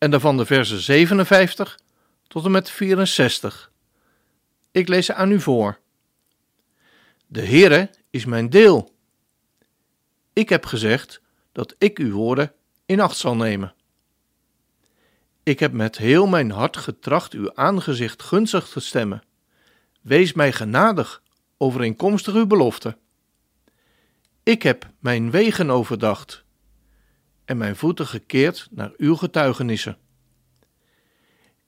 en daarvan de versen 57 tot en met 64. Ik lees ze aan u voor. De Heere is mijn deel. Ik heb gezegd dat ik uw woorden in acht zal nemen. Ik heb met heel mijn hart getracht uw aangezicht gunstig te stemmen. Wees mij genadig, overeenkomstig uw belofte. Ik heb mijn wegen overdacht en mijn voeten gekeerd naar uw getuigenissen.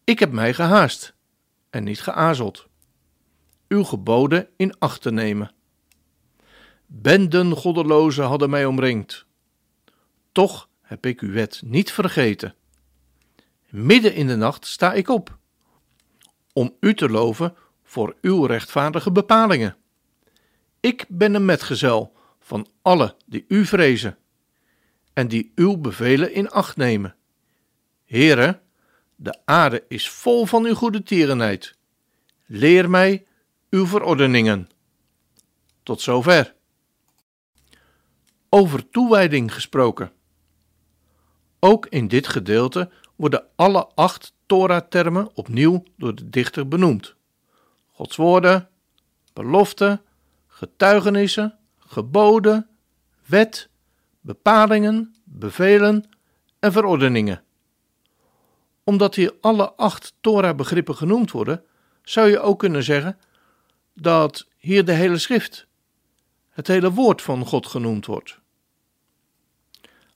Ik heb mij gehaast en niet geazeld, uw geboden in acht te nemen. Benden goddelozen hadden mij omringd. Toch heb ik uw wet niet vergeten. Midden in de nacht sta ik op, om u te loven voor uw rechtvaardige bepalingen. Ik ben een metgezel van alle die u vrezen en die uw bevelen in acht nemen. Heere, de aarde is vol van uw goede tierenheid. Leer mij uw verordeningen. Tot zover. Over toewijding gesproken. Ook in dit gedeelte worden alle acht Torah-termen opnieuw door de dichter benoemd. Gods woorden, beloften, getuigenissen, geboden, wet, bepalingen, bevelen en verordeningen. Omdat hier alle acht Torah-begrippen genoemd worden, zou je ook kunnen zeggen dat hier de hele schrift, het hele woord van God genoemd wordt.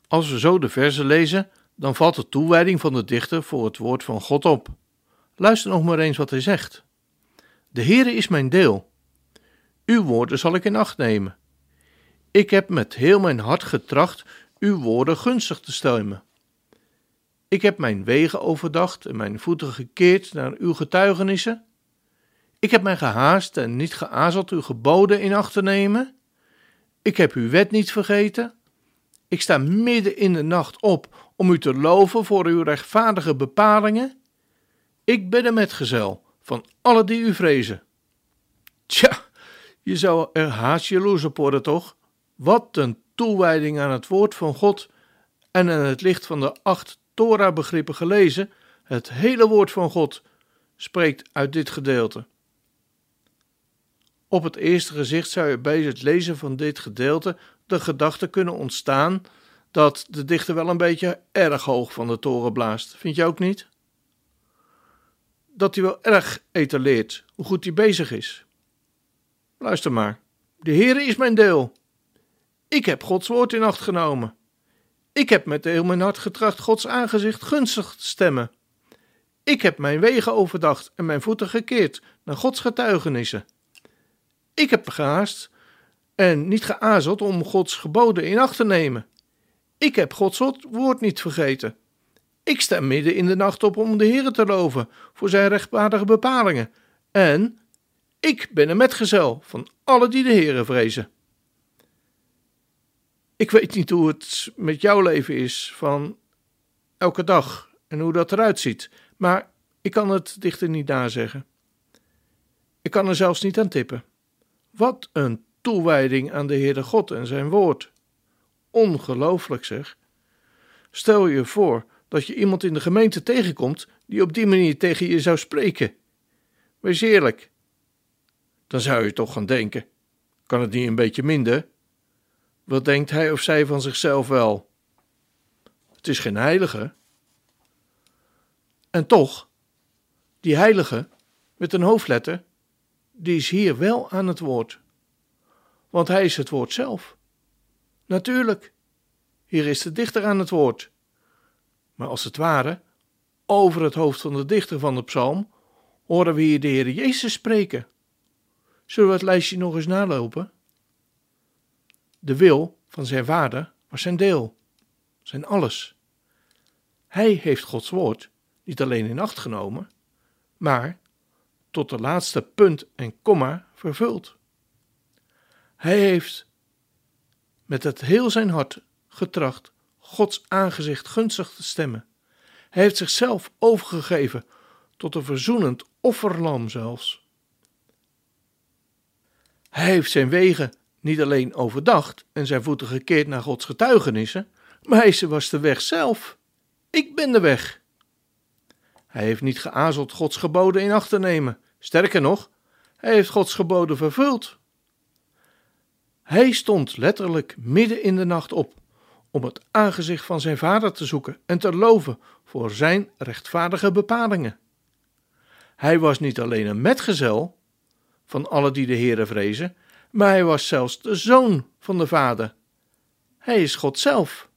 Als we zo de verzen lezen, dan valt de toewijding van de dichter voor het woord van God op. Luister nog maar eens wat hij zegt. De Heere is mijn deel. Uw woorden zal ik in acht nemen. Ik heb met heel mijn hart getracht uw woorden gunstig te stemmen. Ik heb mijn wegen overdacht en mijn voeten gekeerd naar uw getuigenissen. Ik heb mij gehaast en niet geazeld uw geboden in acht te nemen. Ik heb uw wet niet vergeten. Ik sta midden in de nacht op om u te loven voor uw rechtvaardige bepalingen. Ik ben een metgezel van alle die u vrezen. Tja, je zou er haast jaloers op worden, toch? Wat een toewijding aan het woord van God en aan het licht van de acht Torah-begrippen gelezen, het hele woord van God spreekt uit dit gedeelte. Op het eerste gezicht zou je bij het lezen van dit gedeelte de gedachte kunnen ontstaan dat de dichter wel een beetje erg hoog van de toren blaast. Vind je ook niet? Dat hij wel erg etaleert hoe goed hij bezig is. Luister maar. De Heere is mijn deel. Ik heb Gods woord in acht genomen. Ik heb met heel mijn hart getracht Gods aangezicht gunstig te stemmen. Ik heb mijn wegen overdacht en mijn voeten gekeerd naar Gods getuigenissen. Ik heb gehaast en niet geazeld om Gods geboden in acht te nemen. Ik heb Gods woord niet vergeten. Ik sta midden in de nacht op om de Heer te loven voor zijn rechtvaardige bepalingen. En ik ben een metgezel van alle die de Heere vrezen. Ik weet niet hoe het met jouw leven is van elke dag en hoe dat eruit ziet, maar ik kan het dichter niet nazeggen. Ik kan er zelfs niet aan tippen. Wat een toewijding aan de Heere God en zijn woord. Ongelooflijk zeg. Stel je voor dat je iemand in de gemeente tegenkomt die op die manier tegen je zou spreken. Wees eerlijk. Dan zou je toch gaan denken: kan het niet een beetje minder? Wat denkt hij of zij van zichzelf wel? Het is geen heilige. En toch, die heilige met een hoofdletter, die is hier wel aan het woord. Want hij is het woord zelf. Natuurlijk, hier is de dichter aan het woord. Maar als het ware, over het hoofd van de dichter van de psalm, horen we hier de Heer Jezus spreken. Zullen we het lijstje nog eens nalopen? De wil van zijn vader was zijn deel, zijn alles. Hij heeft Gods woord niet alleen in acht genomen, maar tot de laatste punt en komma vervuld. Hij heeft met het heel zijn hart getracht Gods aangezicht gunstig te stemmen. Hij heeft zichzelf overgegeven tot een verzoenend offerlam zelfs. Hij heeft zijn wegen niet alleen overdacht en zijn voeten gekeerd naar Gods getuigenissen, maar hij was de weg zelf. Ik ben de weg. Hij heeft niet geazeld Gods geboden in acht te nemen. Sterker nog, hij heeft Gods geboden vervuld. Hij stond letterlijk midden in de nacht op om het aangezicht van zijn vader te zoeken en te loven voor zijn rechtvaardige bepalingen. Hij was niet alleen een metgezel van alle die de Heere vrezen, maar hij was zelfs de zoon van de Vader. Hij is God zelf.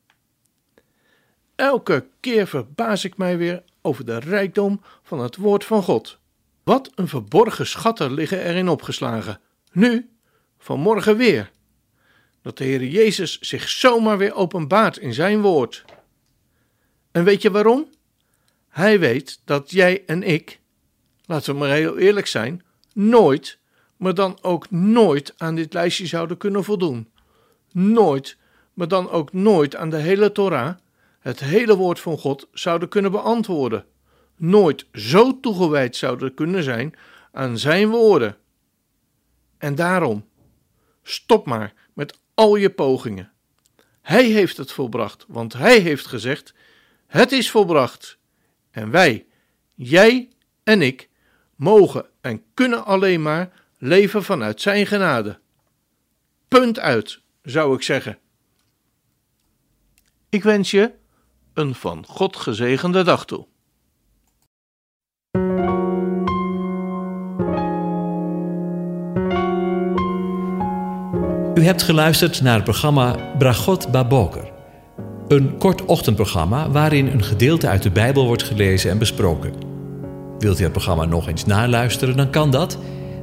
Elke keer verbaas ik mij weer over de rijkdom van het woord van God. Wat een verborgen schatten liggen erin opgeslagen. Nu, vanmorgen weer. Dat de Heer Jezus zich zomaar weer openbaart in zijn woord. En weet je waarom? Hij weet dat jij en ik, laten we maar heel eerlijk zijn, nooit, maar dan ook nooit aan dit lijstje zouden kunnen voldoen. Nooit, maar dan ook nooit aan de hele Torah, het hele woord van God, zouden kunnen beantwoorden. Nooit zo toegewijd zouden kunnen zijn aan zijn woorden. En daarom, stop maar met al je pogingen. Hij heeft het volbracht, want hij heeft gezegd: Het is volbracht. En wij, jij en ik, mogen en kunnen alleen maar leven vanuit Zijn genade. Punt uit, zou ik zeggen. Ik wens je een van God gezegende dag toe. U hebt geluisterd naar het programma Bragot Baboker. Een kort ochtendprogramma waarin een gedeelte uit de Bijbel wordt gelezen en besproken. Wilt u het programma nog eens naluisteren, dan kan dat.